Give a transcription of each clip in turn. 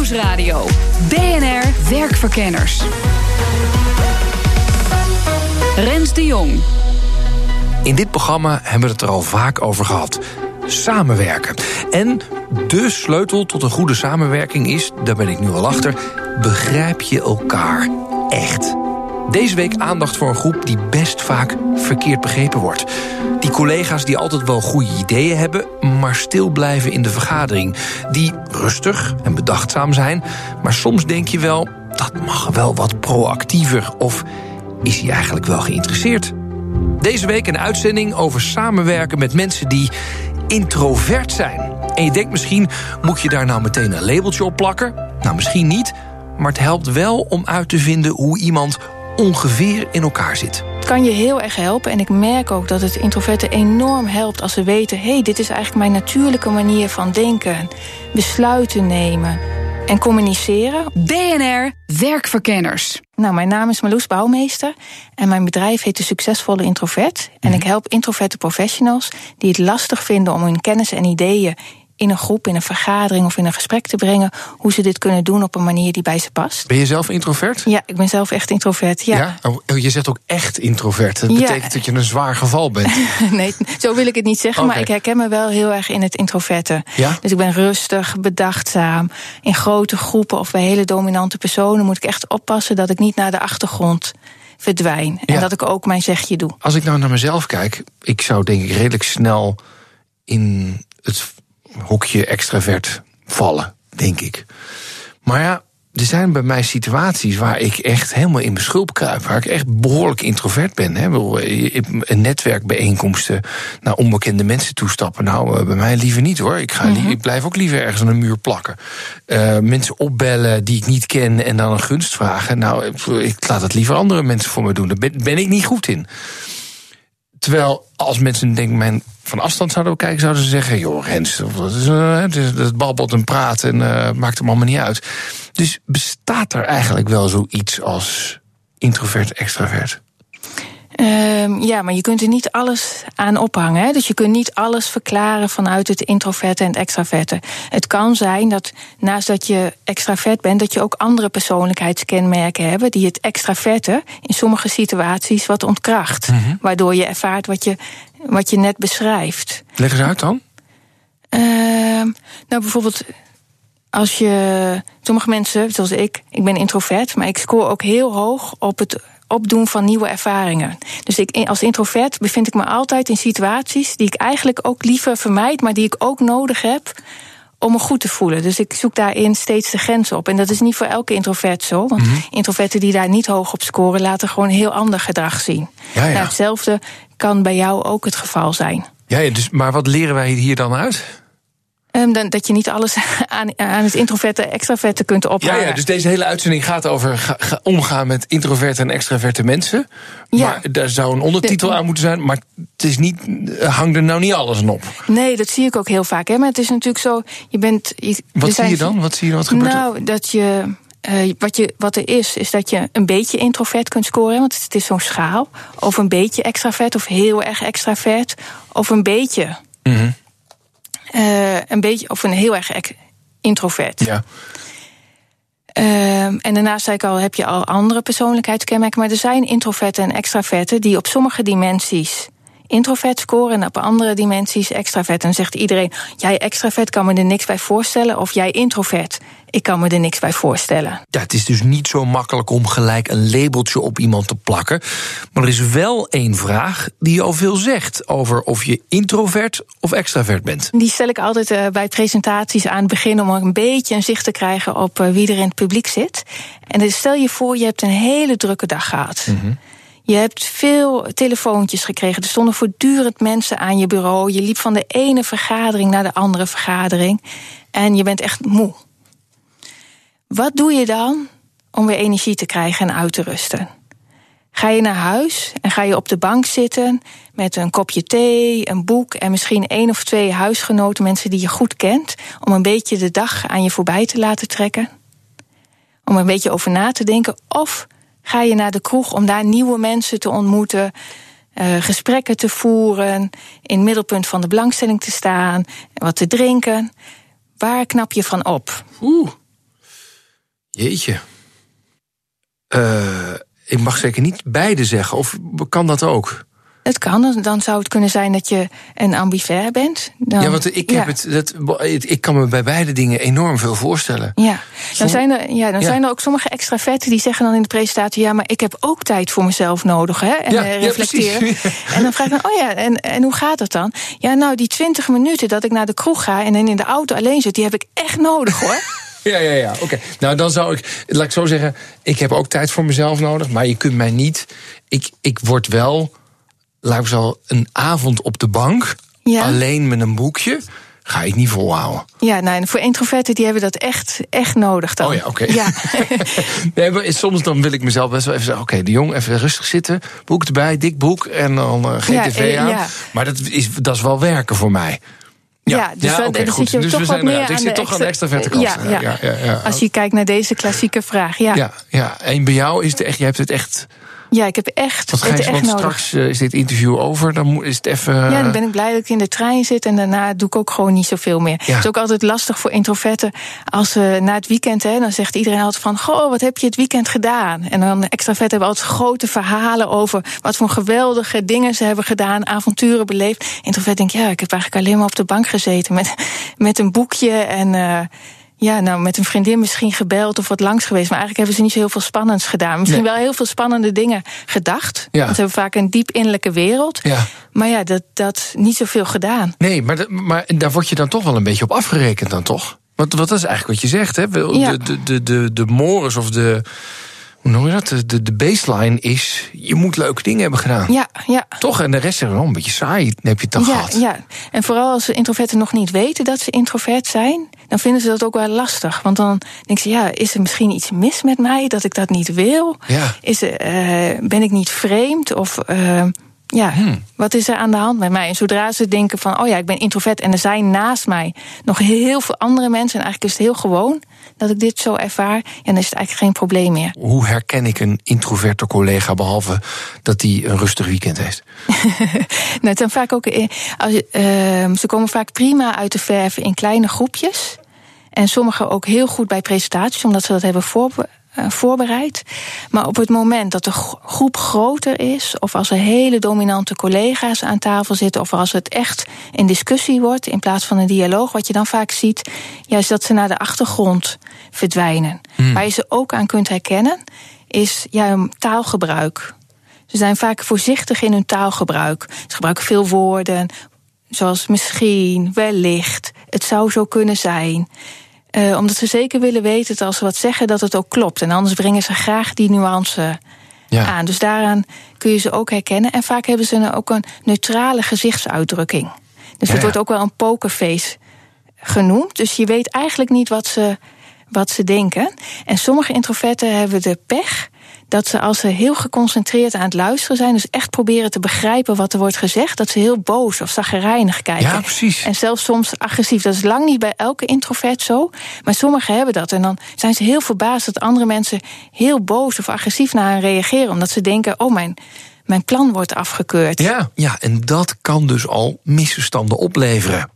Nieuwsradio. BNR Werkverkenners. Rens de Jong. In dit programma hebben we het er al vaak over gehad. Samenwerken. En de sleutel tot een goede samenwerking is, daar ben ik nu al achter, begrijp je elkaar echt. Deze week aandacht voor een groep die best vaak verkeerd begrepen wordt. Die collega's die altijd wel goede ideeën hebben, maar stil blijven in de vergadering. Die rustig en bedachtzaam zijn, maar soms denk je wel, dat mag wel wat proactiever. Of is hij eigenlijk wel geïnteresseerd? Deze week een uitzending over samenwerken met mensen die introvert zijn. En je denkt misschien, moet je daar nou meteen een labeltje op plakken? Nou, misschien niet, maar het helpt wel om uit te vinden hoe iemand ongeveer in elkaar zit. Het kan je heel erg helpen en ik merk ook dat het introverten enorm helpt als ze weten: hé, hey, dit is eigenlijk mijn natuurlijke manier van denken, besluiten nemen en communiceren. BNR Werkverkenners. Nou, mijn naam is Marloes Bouwmeester en mijn bedrijf heet de Succesvolle Introvert. En ik help introverte professionals die het lastig vinden om hun kennis en ideeën in een groep, in een vergadering of in een gesprek te brengen, hoe ze dit kunnen doen op een manier die bij ze past. Ben je zelf introvert? Ja, ik ben zelf echt introvert. Ja. Oh, je zegt ook echt introvert. Dat Ja. betekent dat je een zwaar geval bent. nee, zo wil ik het niet zeggen, maar ik herken me wel heel erg in het introverte. Ja? Dus ik ben rustig, bedachtzaam. In grote groepen of bij hele dominante personen moet ik echt oppassen dat ik niet naar de achtergrond verdwijn. En Ja. dat ik ook mijn zegje doe. Als ik nou naar mezelf kijk, ik zou denk ik redelijk snel in het hokje extravert vallen, denk ik. Maar ja, er zijn bij mij situaties waar ik echt helemaal in mijn schulp kruip. Waar ik echt behoorlijk introvert ben. Hè. Een netwerkbijeenkomsten naar onbekende mensen toestappen. Nou, eh, bij mij liever niet hoor. Ik, ga li- ik blijf ook liever ergens aan een muur plakken. Eh, mensen opbellen die ik niet ken en dan een gunst vragen. Nou, ik- ik laat het liever andere mensen voor me doen. Daar ben, ben ik niet goed in. Terwijl als mensen denk mijn van afstand zouden kijken, zouden ze zeggen: joh, Rens, dat is, het babbelt en praat en eh, maakt hem allemaal niet uit. Dus bestaat er eigenlijk wel zoiets als introvert, extravert? Ehm, ja, maar je kunt er niet alles aan ophangen. Hè? Dus je kunt niet alles verklaren vanuit het introverte en het extraverte. Het kan zijn dat naast dat je extravert bent, dat je ook andere persoonlijkheidskenmerken hebt die het extraverte in sommige situaties wat ontkracht. Waardoor je ervaart wat je, wat je net beschrijft. Leg eens uit dan. Ehm, nou, bijvoorbeeld als je. Sommige mensen, zoals ik, ik ben introvert, maar ik scoor ook heel hoog op het opdoen van nieuwe ervaringen. Dus ik, als introvert bevind ik me altijd in situaties die ik eigenlijk ook liever vermijd, maar die ik ook nodig heb om me goed te voelen. Dus ik zoek daarin steeds de grens op. En dat is niet voor elke introvert zo. Want introverten die daar niet hoog op scoren, laten gewoon heel ander gedrag zien. Ja, ja. Nou, hetzelfde kan bij jou ook het geval zijn. Ja, ja, dus, maar wat leren wij hier dan uit? Ehm, dan, dat je niet alles aan, aan het introverte extraverte kunt Ja, ophangen. ja, dus deze hele uitzending gaat over ga- ga- omgaan met introverte en extraverte mensen. Ja. Maar daar zou een ondertitel De- aan moeten zijn. Maar het is niet, eh, hang er nou niet alles aan op. Nee, dat zie ik ook heel vaak. Hè? Maar het is natuurlijk zo, je bent... Je, Wat zie je dan? Wat zie je dan? Wat gebeurt er? Nou, dat je... eh, wat, je, wat er is, is dat je een beetje introvert kunt scoren. Want het is zo'n schaal. Of een beetje extravert, of heel erg extravert. Of een beetje. Eh, een beetje, of een heel erg introvert. Ja. Ehm, en daarnaast zei ik al, heb je al andere persoonlijkheidskenmerken. Maar er zijn introverten en extraverten die op sommige dimensies introvert scoren en op andere dimensies extravert. En dan zegt iedereen, jij extravert kan me er niks bij voorstellen. Of jij introvert, ik kan me er niks bij voorstellen. Ja, het is dus niet zo makkelijk om gelijk een labeltje op iemand te plakken. Maar er is wel één vraag die al veel zegt over of je introvert of extravert bent. Die stel ik altijd eh, bij presentaties aan het begin om een beetje een zicht te krijgen op eh, wie er in het publiek zit. En stel je voor, je hebt een hele drukke dag gehad. Je hebt veel telefoontjes gekregen. Er stonden voortdurend mensen aan je bureau. Je liep van de ene vergadering naar de andere vergadering. En je bent echt moe. wat doe je dan om weer energie te krijgen en uit te rusten? Ga je naar huis en ga je op de bank zitten met een kopje thee, een boek en misschien één of twee huisgenoten, mensen die je goed kent, om een beetje de dag aan je voorbij te laten trekken? Om een beetje over na te denken? Of ga je naar de kroeg om daar nieuwe mensen te ontmoeten, uh, gesprekken te voeren, in het middelpunt van de belangstelling te staan, wat te drinken? Waar knap je van op? Oeh. Jeetje. Uh, ik mag zeker niet beide zeggen, of kan dat ook? Het kan, dan zou het kunnen zijn dat je een ambivair bent. Dan, ja, want ik, heb Het, dat, ik kan me bij beide dingen enorm veel voorstellen. Ja, dan, zijn er, ja, dan zijn er ook sommige extraverten die zeggen dan in de presentatie... ja, maar ik heb ook tijd voor mezelf nodig, hè, en ja, uh, reflecteren. en dan vraag ik dan, oh ja, en, en hoe gaat dat dan? Ja, nou, die twintig minuten dat ik naar de kroeg ga... en dan in de auto alleen zit, die heb ik echt nodig, hoor. Ja, ja, ja. Oké. Nou, dan zou ik, laat ik zo zeggen, ik heb ook tijd voor mezelf nodig, maar je kunt mij niet. Ik, ik word wel, laat zo, een avond op de bank, Ja. alleen met een boekje, ga ik niet volhouden. Ja, nou, en voor introverten die hebben dat echt, echt nodig dan. Oh ja, oké. Ja. Nee, maar soms dan wil ik mezelf best wel even zeggen: oké, de jong, even rustig zitten, boek erbij, dik boek en dan eh, geen Ja, tv eh, aan. ja. Maar dat is, dat is wel werken voor mij. Ja, dus dan- oké, dan goed. zit je dus toch we zijn eruit. Ik zit toch aan de extra- kant. Ja, ja. ja, ja. Als je kijkt naar deze klassieke vraag, ja. Ja, ja, en bij jou is het echt, je hebt het echt. Ja, ik heb echt, Want, Gijs, echt want nodig. straks eh, is dit interview over, dan is het even. Ja, dan ben ik blij dat ik in de trein zit en daarna doe ik ook gewoon niet zoveel meer. Ja. Het is ook altijd lastig voor introverten als ze na het weekend, hè, dan zegt iedereen altijd van: Goh, wat heb je het weekend gedaan? En dan extraverten hebben altijd grote verhalen over wat voor geweldige dingen ze hebben gedaan, avonturen beleefd. Introvert denkt: Ja, ik heb eigenlijk alleen maar op de bank gezeten met, met een boekje en. eh, ja, nou, met een vriendin misschien gebeld of wat langs geweest. Maar eigenlijk hebben ze niet zo heel veel spannends gedaan. Misschien Nee. wel heel veel spannende dingen gedacht. Ja. Want ze hebben vaak een diep innerlijke wereld. Ja. Maar ja, dat, dat niet zoveel gedaan. Nee, maar, maar daar word je dan toch wel een beetje op afgerekend dan toch? Want wat dat is eigenlijk wat je zegt, hè? Wel, Ja. De, de, de, de, de mores of de. Hoe noem je dat? De, de, baseline is. Je moet leuke dingen hebben gedaan. Ja, ja. Toch? En de rest is wel een beetje saai. Heb je het dan Ja, gehad. ja, en vooral als introverten nog niet weten dat ze introvert zijn, dan vinden ze dat ook wel lastig. Want dan denken ze, ja, is er misschien iets mis met mij dat ik dat niet wil? Ja. Is er, eh, ben ik niet vreemd? Of eh, ja, Hmm. wat is er aan de hand met mij? En zodra ze denken van, oh ja, ik ben introvert en er zijn naast mij nog heel veel andere mensen, en eigenlijk is het heel gewoon dat ik dit zo ervaar, ja, dan is het eigenlijk geen probleem meer. Hoe herken ik een introverte collega behalve dat hij een rustig weekend heeft? Nou, vaak ook, eh, als, ehm, ze komen vaak prima uit de verf in kleine groepjes. En sommigen ook heel goed bij presentaties, omdat ze dat hebben voorbe- eh, voorbereid. Maar op het moment dat de gro- groep groter is, of als er hele dominante collega's aan tafel zitten, of als het echt een discussie wordt in plaats van een dialoog, wat je dan vaak ziet, juist dat ze naar de achtergrond verdwijnen. Waar je ze ook aan kunt herkennen, is ja, taalgebruik. Ze zijn vaak voorzichtig in hun taalgebruik. Ze gebruiken veel woorden, zoals misschien, wellicht, het zou zo kunnen zijn. Eh, omdat ze zeker willen weten dat als ze wat zeggen, dat het ook klopt. En anders brengen ze graag die nuance Ja. aan. Dus daaraan kun je ze ook herkennen. En vaak hebben ze ook een neutrale gezichtsuitdrukking. Dus Ja, het wordt ook wel een pokerface genoemd. Dus je weet eigenlijk niet wat ze, wat ze denken. En sommige introverten hebben de pech dat ze als ze heel geconcentreerd aan het luisteren zijn, dus echt proberen te begrijpen wat er wordt gezegd, dat ze heel boos of zaggerijnig kijken. Ja, precies. En zelfs soms agressief. Dat is lang niet bij elke introvert zo, maar sommigen hebben dat. En dan zijn ze heel verbaasd dat andere mensen heel boos of agressief naar hen reageren, omdat ze denken: oh, mijn, mijn plan wordt afgekeurd. Ja. ja, en dat kan dus al misverstanden opleveren.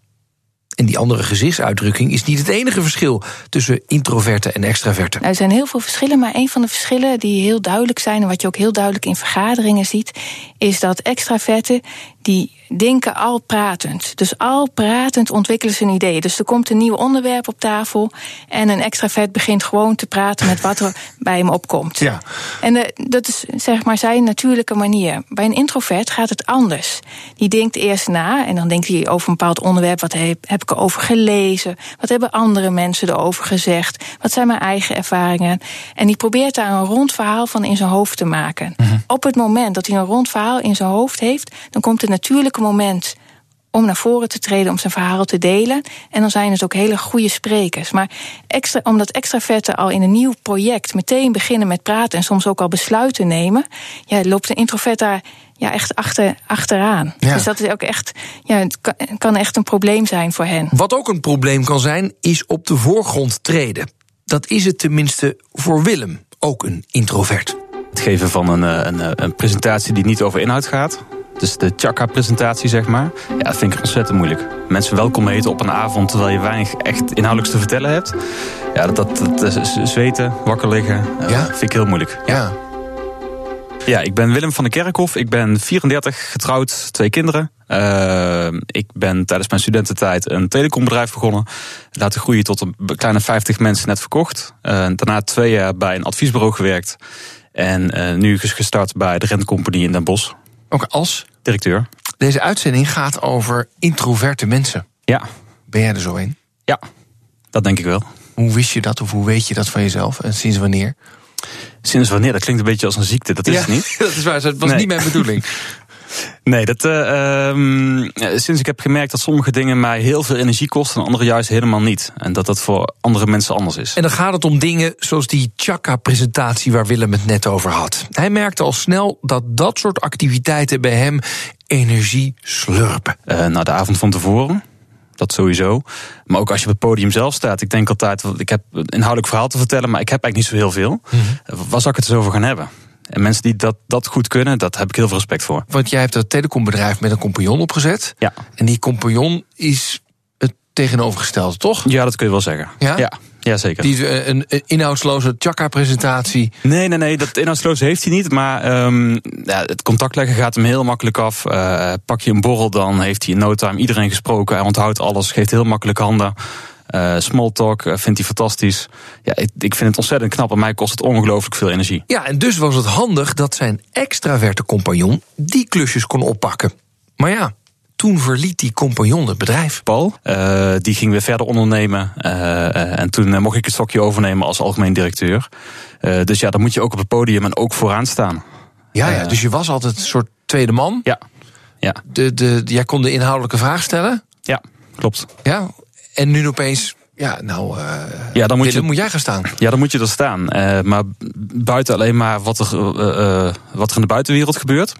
En die andere gezichtsuitdrukking is niet het enige verschil tussen introverten en extraverten. Nou, er zijn heel veel verschillen, maar een van de verschillen die heel duidelijk zijn en wat je ook heel duidelijk in vergaderingen ziet, is dat extraverten die denken al pratend. Dus al pratend ontwikkelen ze een idee. Dus er komt een nieuw onderwerp op tafel en een extravert begint gewoon te praten met wat er bij hem opkomt. Ja. En eh, dat is zeg maar zijn natuurlijke manier. Bij een introvert gaat het anders. Die denkt eerst na en dan denkt hij over een bepaald onderwerp. Wat heb, heb ik erover gelezen? Wat hebben andere mensen erover gezegd? Wat zijn mijn eigen ervaringen? En die probeert daar een rond verhaal van in zijn hoofd te maken. Op het moment dat hij een rond verhaal in zijn hoofd heeft, dan komt het natuurlijke moment om naar voren te treden, om zijn verhaal te delen. En dan zijn het ook hele goede sprekers. Maar extra, omdat extraverten al in een nieuw project meteen beginnen met praten en soms ook al besluiten nemen, ja, loopt een introvert daar ja, echt achter, achteraan. Ja. Dus dat is ook echt, ja, het kan, kan echt een probleem zijn voor hen. Wat ook een probleem kan zijn, is op de voorgrond treden. Dat is het tenminste voor Willem, ook een introvert. Het geven van een, eh, een, eh, een presentatie die niet over inhoud gaat. Dus de Chaka-presentatie, zeg maar. Ja, dat vind ik ontzettend moeilijk. Mensen welkom heten op een avond terwijl je weinig echt inhoudelijks te vertellen hebt. Ja, dat, dat, dat is zweten, wakker liggen, eh, Ja? vind ik heel moeilijk. Ja. Ja, ik ben Willem van der Kerkhof. Ik ben 34, getrouwd, twee kinderen. Uh, ik ben tijdens mijn studententijd een telecombedrijf begonnen. Laten groeien tot een kleine 50 mensen net verkocht. Uh, daarna twee jaar bij een adviesbureau gewerkt. En uh, nu gestart bij de rentecompagnie in Den Bosch. Ook als? Directeur. Deze uitzending gaat over introverte mensen. Ja. Ben jij er zo een? Ja, dat denk ik wel. Hoe wist je dat of hoe weet je dat van jezelf en sinds wanneer? Sinds wanneer? Dat klinkt een beetje als een ziekte. Dat is ja, het niet. Dat is waar. Dat was Nee. niet mijn bedoeling. Nee, dat, uh, um, sinds ik heb gemerkt dat sommige dingen mij heel veel energie kosten en andere juist helemaal niet. En dat dat voor andere mensen anders is. En dan gaat het om dingen zoals die Chaka-presentatie waar Willem het net over had. Hij merkte al snel dat dat soort activiteiten bij hem energie slurpen. Uh, nou, de avond van tevoren. Dat sowieso. Maar ook als je op het podium zelf staat. Ik denk altijd, ik heb een inhoudelijk verhaal te vertellen, maar ik heb eigenlijk niet zo heel veel. Mm -hmm. Waar zou ik het eens over gaan hebben? En mensen die dat, dat goed kunnen, dat heb ik heel veel respect voor. Want jij hebt dat telecombedrijf met een compagnon opgezet. Ja. En die compagnon is het tegenovergestelde, toch? Ja, dat kun je wel zeggen. Ja? Ja, zeker. Die is een, een inhoudsloze Chaka-presentatie. Nee, nee, nee, dat inhoudsloze heeft hij niet. Maar um, ja, het contact leggen gaat hem heel makkelijk af. Uh, pak je een borrel, dan heeft hij in no time iedereen gesproken. Hij onthoudt alles, geeft heel makkelijk handen. Uh, small talk uh, vindt hij fantastisch. Ja, ik, ik vind het ontzettend knap en mij kost het ongelooflijk veel energie. Ja, en dus was het handig dat zijn extraverte compagnon die klusjes kon oppakken. Maar ja, toen verliet die compagnon het bedrijf. Paul, uh, die ging weer verder ondernemen. Uh, en toen mocht ik het stokje overnemen als algemeen directeur. dus ja, dan moet je ook op het podium en ook vooraan staan. Ja, ja dus je was altijd een soort tweede man. Ja. ja. De, de, jij kon de inhoudelijke vraag stellen. Ja, klopt. Ja, en nu opeens, ja, nou, uh, ja, dan moet, je, moet jij gaan staan. Ja, dan moet je er staan. Uh, maar buiten alleen maar wat er, uh, wat er in de buitenwereld gebeurt,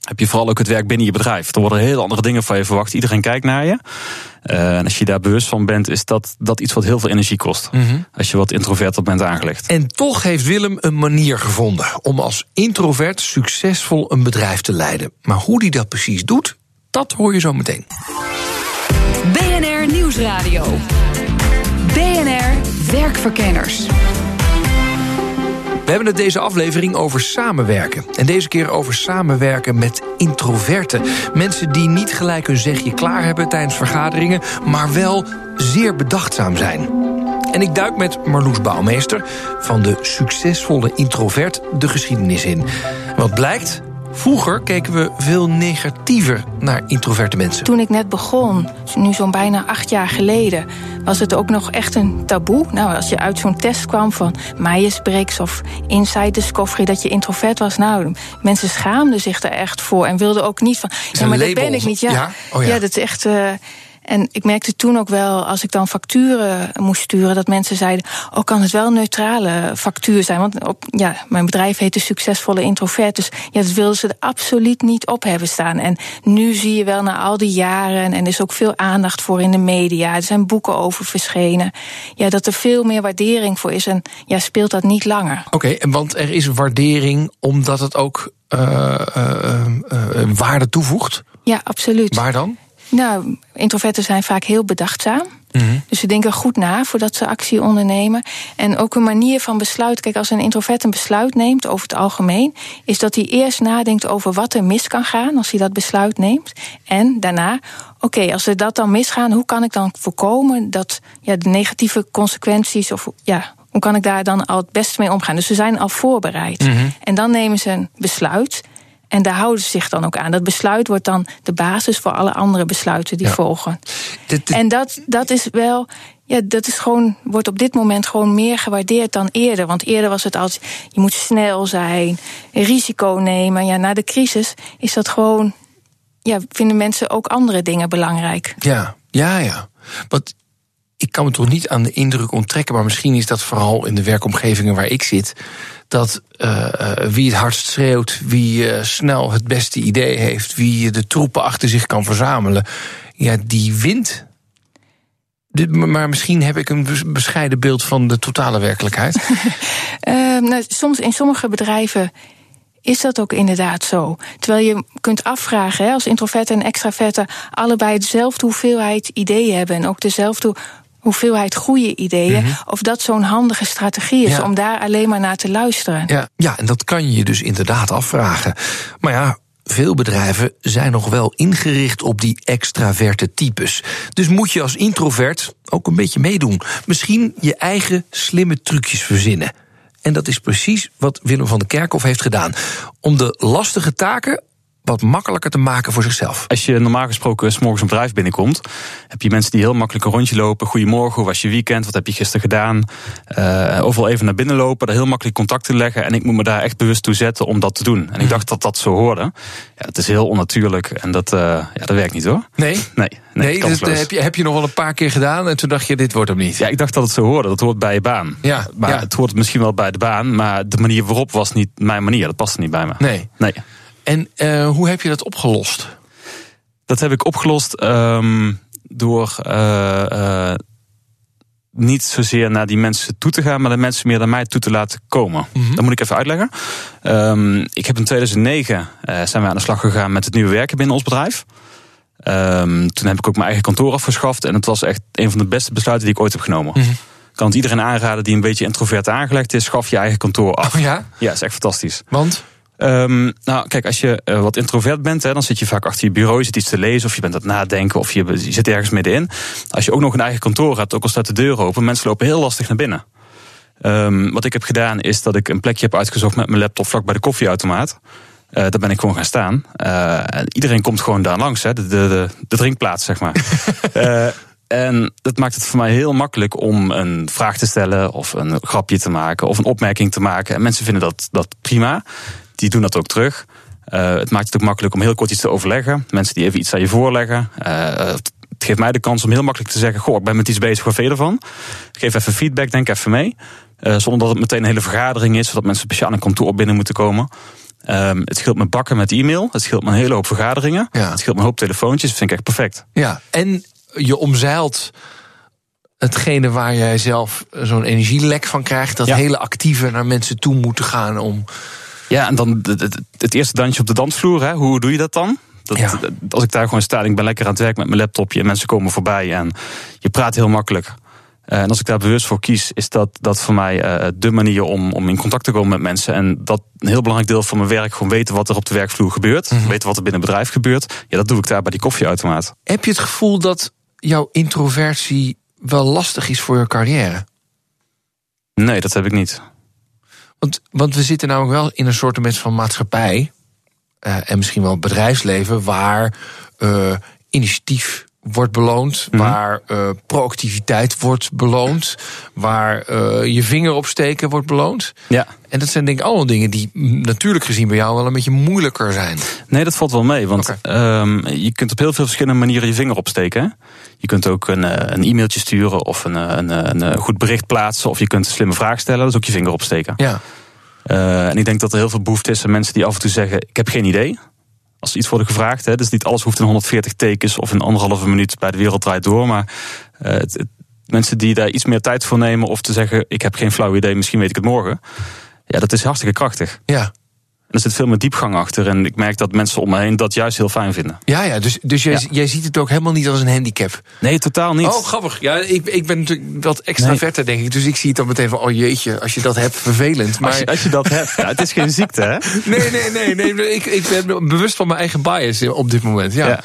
heb je vooral ook het werk binnen je bedrijf. Er worden heel andere dingen van je verwacht. Iedereen kijkt naar je. en als je daar bewust van bent, is dat, dat iets wat heel veel energie kost. Mm -hmm. Als je wat introverter bent aangelegd. En toch heeft Willem een manier gevonden om als introvert succesvol een bedrijf te leiden. Maar hoe hij dat precies doet, dat hoor je zo meteen. Nieuwsradio. BNR Werkverkenners. We hebben het deze aflevering over samenwerken. En deze keer over samenwerken met introverten. Mensen die niet gelijk hun zegje klaar hebben tijdens vergaderingen, maar wel zeer bedachtzaam zijn. En ik duik met Marloes Bouwmeester van de succesvolle introvert de geschiedenis in. Wat blijkt? Vroeger keken we veel negatiever naar introverte mensen. Toen ik net begon, nu zo'n bijna acht jaar geleden, was het ook nog echt een taboe. Nou, als je uit zo'n test kwam van Myers-Briggs of Inside Discovery dat je introvert was, nou, mensen schaamden zich er echt voor en wilden ook niet van. Ja, maar dat ben ik niet. Ja, ja? Oh, ja. ja dat is echt. Uh, en ik merkte toen ook wel, als ik dan facturen moest sturen, dat mensen zeiden: Oh, kan het wel een neutrale factuur zijn? Want op, ja, mijn bedrijf heet de Succesvolle Introvert. Dus ja, dat wilden ze er absoluut niet op hebben staan. En nu zie je wel na al die jaren, en er is ook veel aandacht voor in de media, er zijn boeken over verschenen, ja, dat er veel meer waardering voor is. En ja, speelt dat niet langer. Oké, okay, want er is waardering omdat het ook uh, uh, uh, waarde toevoegt? Ja, absoluut. Waar dan? Nou, introverten zijn vaak heel bedachtzaam. Mm -hmm. Dus ze denken goed na voordat ze actie ondernemen. En ook een manier van besluit. Kijk, als een introvert een besluit neemt over het algemeen, is dat hij eerst nadenkt over wat er mis kan gaan als hij dat besluit neemt. En daarna, oké, okay, als er dat dan misgaan, hoe kan ik dan voorkomen dat ja, de negatieve consequenties of ja. Hoe kan ik daar dan al het beste mee omgaan? Dus ze zijn al voorbereid. Mm -hmm. En dan nemen ze een besluit. En daar houden ze zich dan ook aan. Dat besluit wordt dan de basis voor alle andere besluiten die ja. volgen. En dat, dat is wel. Ja, dat is gewoon, wordt op dit moment gewoon meer gewaardeerd dan eerder. Want eerder was het altijd, je moet snel zijn, risico nemen. Ja, na de crisis is dat gewoon ja, vinden mensen ook andere dingen belangrijk. Ja, ja, ja. Want ik kan me toch niet aan de indruk onttrekken, maar misschien is dat vooral in de werkomgevingen waar ik zit. Dat uh, wie het hardst schreeuwt, wie uh, snel het beste idee heeft, wie de troepen achter zich kan verzamelen, ja, die wint. Maar misschien heb ik een bescheiden beeld van de totale werkelijkheid. nou, soms in sommige bedrijven is dat ook inderdaad zo. Terwijl je kunt afvragen, hè, als introverte en extraverte allebei dezelfde hoeveelheid ideeën hebben en ook dezelfde hoeveelheid goede ideeën, mm -hmm. of dat zo'n handige strategie is ja. om daar alleen maar naar te luisteren. Ja, ja, en dat kan je je dus inderdaad afvragen. Maar ja, veel bedrijven zijn nog wel ingericht op die extraverte types. Dus moet je als introvert ook een beetje meedoen. Misschien je eigen slimme trucjes verzinnen. En dat is precies wat Willem van der Kerkhof heeft gedaan. Om de lastige taken wat makkelijker te maken voor zichzelf. Als je normaal gesproken s morgens een bedrijf binnenkomt, heb je mensen die heel makkelijk een rondje lopen. Goedemorgen, hoe was je weekend? Wat heb je gisteren gedaan? Uh, overal even naar binnen lopen, daar heel makkelijk contact te leggen. En ik moet me daar echt bewust toe zetten om dat te doen. En ik dacht dat dat zo hoorde. Ja, het is heel onnatuurlijk en dat, uh, ja, dat werkt niet hoor. Nee? Nee. Nee, nee dus heb, je, heb je nog wel een paar keer gedaan en toen dacht je, dit wordt hem niet. Ja, ik dacht dat het zo hoorde. Dat hoort bij je baan. Ja, maar ja. het hoort misschien wel bij de baan, maar de manier waarop was niet mijn manier. Dat paste niet bij me. Nee. Nee. En uh, hoe heb je dat opgelost? Dat heb ik opgelost um, door uh, uh, niet zozeer naar die mensen toe te gaan, maar de mensen meer naar mij toe te laten komen. Mm -hmm. Dat moet ik even uitleggen. Um, ik heb in 2009 zijn we aan de slag gegaan met het nieuwe werken binnen ons bedrijf. Um, toen heb ik ook mijn eigen kantoor afgeschaft en het was echt een van de beste besluiten die ik ooit heb genomen. Mm -hmm. Ik kan het iedereen aanraden die een beetje introvert aangelegd is, schaf je eigen kantoor af. Oh ja? Ja, is echt fantastisch. Want? Um, nou, kijk, als je uh, wat introvert bent, hè, dan zit je vaak achter je bureau, je zit iets te lezen, of je bent aan het nadenken, of je, je zit ergens middenin. Als je ook nog een eigen kantoor hebt, ook al staat de deur open, mensen lopen heel lastig naar binnen. Um, wat ik heb gedaan, is dat ik een plekje heb uitgezocht met mijn laptop vlak bij de koffieautomaat. Uh, daar ben ik gewoon gaan staan. Uh, iedereen komt gewoon daar langs, hè, de, de, de, de drinkplaats, zeg maar. en dat maakt het voor mij heel makkelijk om een vraag te stellen, of een grapje te maken, of een opmerking te maken. En mensen vinden dat, dat prima. Die doen dat ook terug. Uh, het maakt het ook makkelijk om heel kort iets te overleggen. Mensen die even iets aan je voorleggen. Uh, het geeft mij de kans om heel makkelijk te zeggen: Goh, ik ben met iets bezig, wat vind je ervan? Geef even feedback, denk even mee. Uh, zonder dat het meteen een hele vergadering is, zodat mensen speciaal een kantoor binnen moeten komen. Um, het scheelt me bakken met e-mail. Het scheelt me een hele hoop vergaderingen. Ja. Het scheelt me een hoop telefoontjes. Dat vind ik echt perfect. Ja, en je omzeilt hetgene waar jij zelf zo'n energielek van krijgt. Dat ja. hele actieve naar mensen toe moeten gaan om. Ja, en dan het, eerste dansje op de dansvloer. Hè? Hoe doe je dat dan? Dat, Ja. Als ik daar gewoon sta en ik ben lekker aan het werk met mijn laptopje en mensen komen voorbij en je praat heel makkelijk. Uh, en als ik daar bewust voor kies, is dat, dat voor mij uh, de manier om, om in contact te komen met mensen. En dat een heel belangrijk deel van mijn werk, gewoon weten wat er op de werkvloer gebeurt. Mhm. Weten wat er binnen het bedrijf gebeurt. Ja, dat doe ik daar bij die koffieautomaat. Heb je het gevoel dat jouw introversie wel lastig is voor je carrière? Nee, dat heb ik niet. Want, we zitten namelijk wel in een soort van maatschappij. Uh, en misschien wel bedrijfsleven waar uh, initiatief wordt beloond, Mhm. waar uh, proactiviteit wordt beloond, waar uh, je vinger opsteken wordt beloond. Ja. En dat zijn denk ik allemaal dingen die natuurlijk gezien bij jou wel een beetje moeilijker zijn. Nee, dat valt wel mee. Want okay. um, je kunt op heel veel verschillende manieren je vinger opsteken. Hè? Je kunt ook een, een e-mailtje sturen of een, een, een, een goed bericht plaatsen. Of je kunt een slimme vraag stellen. Dat is ook je vinger opsteken. Ja. Uh, en ik denk dat er heel veel behoefte is aan mensen die af en toe zeggen: Ik heb geen idee. Als iets worden gevraagd. Hè, dus niet alles hoeft in 140 tekens of in anderhalve minuut bij de wereld draait door. Maar het, mensen die daar iets meer tijd voor nemen. of te zeggen: Ik heb geen flauw idee, misschien weet ik het morgen. Ja, dat is hartstikke krachtig. Ja. Er zit veel meer diepgang achter. En ik merk dat mensen om me heen dat juist heel fijn vinden. Ja, ja dus, dus jij, ja. jij ziet het ook helemaal niet als een handicap? Nee, totaal niet. Oh, grappig. Ja, ik, ik ben natuurlijk wat extraverter, nee. denk ik. Dus ik zie het dan meteen van, oh jeetje, als je dat hebt, vervelend. Maar... Als, je, als je dat hebt, ja, het is geen ziekte, hè? Nee, nee, nee. nee ik, ik ben bewust van mijn eigen bias op dit moment. Ja, ja.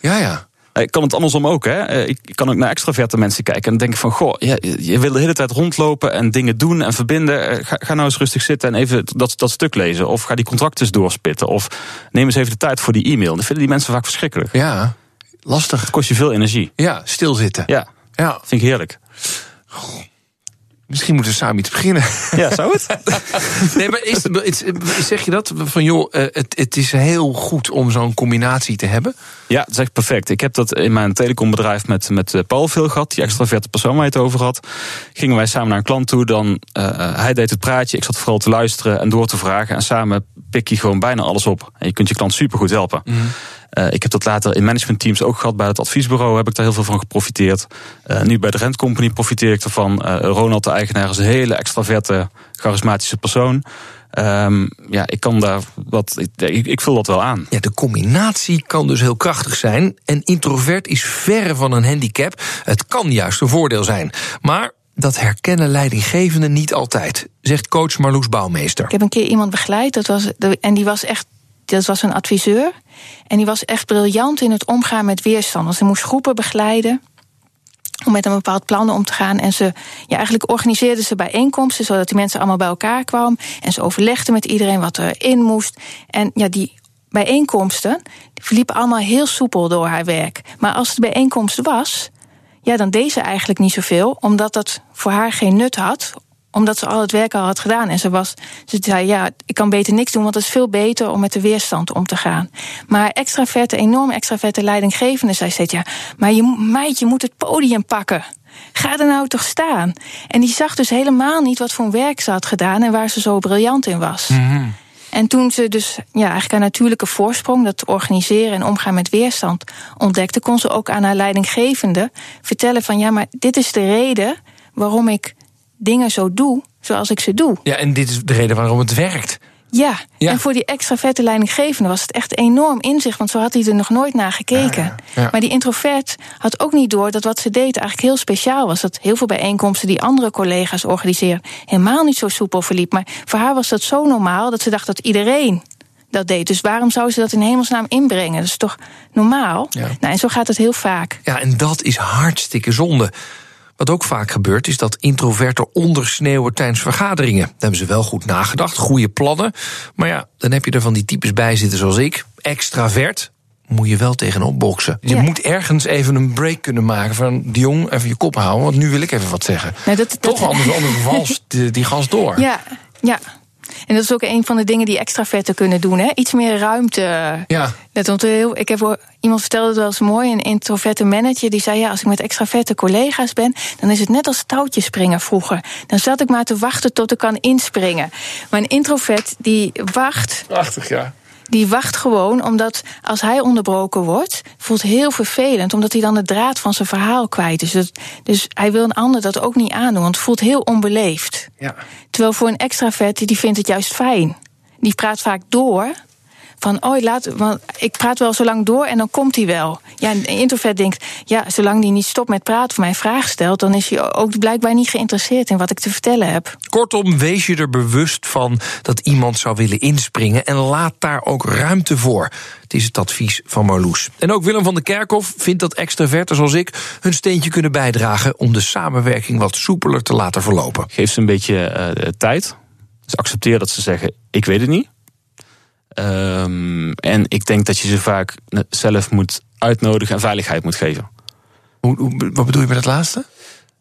ja. ja. Ik kan het andersom ook. Hè. Ik kan ook naar extraverte mensen kijken en denk van... goh, je, je wil de hele tijd rondlopen en dingen doen en verbinden. Ga, ga nou eens rustig zitten en even dat, dat stuk lezen. Of ga die contracten doorspitten. Of neem eens even de tijd voor die e-mail. Dat vinden die mensen vaak verschrikkelijk. Ja, lastig. Het kost je veel energie. Ja, stilzitten. Ja, ja. vind ik heerlijk. Misschien moeten we samen iets beginnen. Ja, zou het? nee, maar is, is- zeg je dat? Van joh, eh, het, het is heel goed om zo'n combinatie te hebben. Ja, dat is echt perfect. Ik heb dat in mijn telecombedrijf met, met eh, Paul veel gehad. Die extraverte persoon waar je het over had. Gingen wij samen naar een klant toe. Dan, eh, eh, hij deed het praatje. Ik zat vooral te luisteren en door te vragen. En samen pik je gewoon bijna alles op. En je kunt je klant supergoed helpen. Eh, ik heb dat later in managementteams ook gehad. Bij het adviesbureau heb ik daar heel veel van geprofiteerd. Nu bij de Rent Company profiteer ik ervan. Ronald, de eigenaar, is een hele extraverte, charismatische persoon. Ehm, ja, ik kan daar wat. Ik, ik, ik vul dat wel aan. Ja, de combinatie kan dus heel krachtig zijn. En introvert is verre van een handicap. Het kan juist een voordeel zijn. Maar dat herkennen leidinggevenden niet altijd, zegt coach Marloes Bouwmeester. Ik heb een keer iemand begeleid, dat was, en die was echt, dat was een adviseur. En die was echt briljant in het omgaan met weerstand. Want ze moest groepen begeleiden om met een bepaald plan om te gaan. En ze, ja, eigenlijk organiseerden ze bijeenkomsten, zodat die mensen allemaal bij elkaar kwamen. En ze overlegden met iedereen wat erin moest. En ja, die bijeenkomsten die verliepen allemaal heel soepel door haar werk. Maar als de bijeenkomst was, ja, dan deed ze eigenlijk niet zoveel, omdat dat voor haar geen nut had omdat ze al het werk al had gedaan. En ze, was, ze zei, ja, ik kan beter niks doen... want het is veel beter om met de weerstand om te gaan. Maar extraverte, enorm extraverte leidinggevende zei steeds... ja, maar je, meid, je moet het podium pakken. Ga er nou toch staan. En die zag dus helemaal niet wat voor werk ze had gedaan... en waar ze zo briljant in was. En toen ze dus ja, eigenlijk haar natuurlijke voorsprong, dat organiseren en omgaan met weerstand, ontdekte, kon ze ook aan haar leidinggevende vertellen van ja, maar dit is de reden waarom ik dingen zo doe zoals ik ze doe. Ja, en dit is de reden waarom het werkt. Ja, Ja. en voor die extraverte leidinggevende was het echt enorm inzicht, want zo had hij er nog nooit naar gekeken. Ja, ja. Maar die introvert had ook niet door dat wat ze deed eigenlijk heel speciaal was. Dat heel veel bijeenkomsten die andere collega's organiseren helemaal niet zo soepel verliep. Maar voor haar was dat zo normaal dat ze dacht dat iedereen dat deed. Dus waarom zou ze dat in hemelsnaam inbrengen? Dat is toch normaal? Ja. Nou, en zo gaat het heel vaak. Ja, en dat is hartstikke zonde. Wat ook vaak gebeurt, is dat introverten ondersneeuwen tijdens vergaderingen. Daar hebben ze wel goed nagedacht, goede plannen. Maar ja, dan heb je er van die types bij zitten zoals ik. Extravert, moet je wel tegenop boksen. Je Ja. moet ergens even een break kunnen maken van... die jong, even je kop houden, want nu wil ik even wat zeggen. Nou, dat, dat- Toch, anders, anders vals die, die gas door. Ja, ja. En dat is ook een van de dingen die extraverten kunnen doen. Hè? Iets meer ruimte. Ja. Heel, ik heb iemand vertelde het wel eens mooi, een introverte manager die zei: ja, als ik met extraverte collega's ben, dan is het net als touwtjes springen vroeger. Dan zat ik maar te wachten tot ik kan inspringen. Maar een introvert die wacht, Prachtig, ja. die wacht gewoon omdat als hij onderbroken wordt, voelt heel vervelend, omdat hij dan de draad van zijn verhaal kwijt is. Dus, dus hij wil een ander dat ook niet aandoen, want het voelt heel onbeleefd. ja. Terwijl voor een extravert, die vindt het juist fijn. Die praat vaak door. Van, oh, laat, want ik praat wel zo lang door en dan komt hij wel. Ja, een introvert denkt, ja, zolang die niet stopt met praten of mij een vraag stelt... dan is hij ook blijkbaar niet geïnteresseerd in wat ik te vertellen heb. Kortom, wees je er bewust van dat iemand zou willen inspringen en laat daar ook ruimte voor. Het is het advies van Marloes. En ook Willem van der Kerkhof vindt dat extraverten zoals ik hun steentje kunnen bijdragen om de samenwerking wat soepeler te laten verlopen. Geef ze een beetje eh, tijd. Dus accepteer dat ze zeggen: Ik weet het niet. Ehm, en ik denk dat je ze vaak zelf moet uitnodigen en veiligheid moet geven. Hoe, hoe- wat bedoel je met het laatste?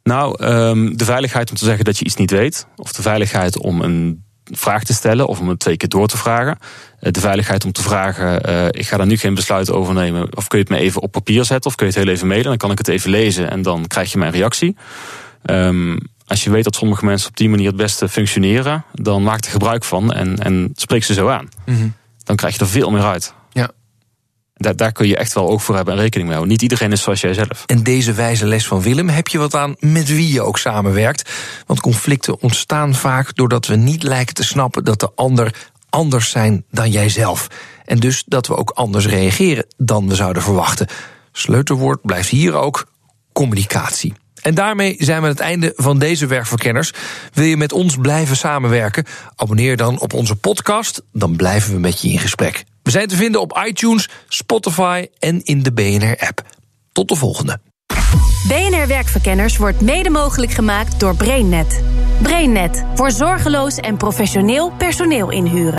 Nou, ehm, de veiligheid om te zeggen dat je iets niet weet. Of de veiligheid om een vraag te stellen of om het twee keer door te vragen. Eh, De veiligheid om te vragen, eh, ik ga daar nu geen besluit over nemen. Of kun je het me even op papier zetten of kun je het heel even mailen. Dan kan ik het even lezen en dan krijg je mijn reactie. Ehm, als je weet dat sommige mensen op die manier het beste functioneren, dan maak er gebruik van en, en spreek ze zo aan. Dan krijg je er veel meer uit. Ja. Daar, daar kun je echt wel oog voor hebben en rekening mee houden. Niet iedereen is zoals jij zelf. En deze wijze les van Willem heb je wat aan met wie je ook samenwerkt. Want conflicten ontstaan vaak doordat we niet lijken te snappen dat de ander anders zijn dan jijzelf. En dus dat we ook anders reageren dan we zouden verwachten. Sleutelwoord blijft hier ook communicatie. En daarmee zijn we aan het einde van deze werkverkenners. Wil je met ons blijven samenwerken? Abonneer dan op onze podcast, dan blijven we met je in gesprek. We zijn te vinden op iTunes, Spotify en in de BNR-app. Tot de volgende. BNR Werkverkenners wordt mede mogelijk gemaakt door BrainNet. BrainNet voor zorgeloos en professioneel personeel inhuren.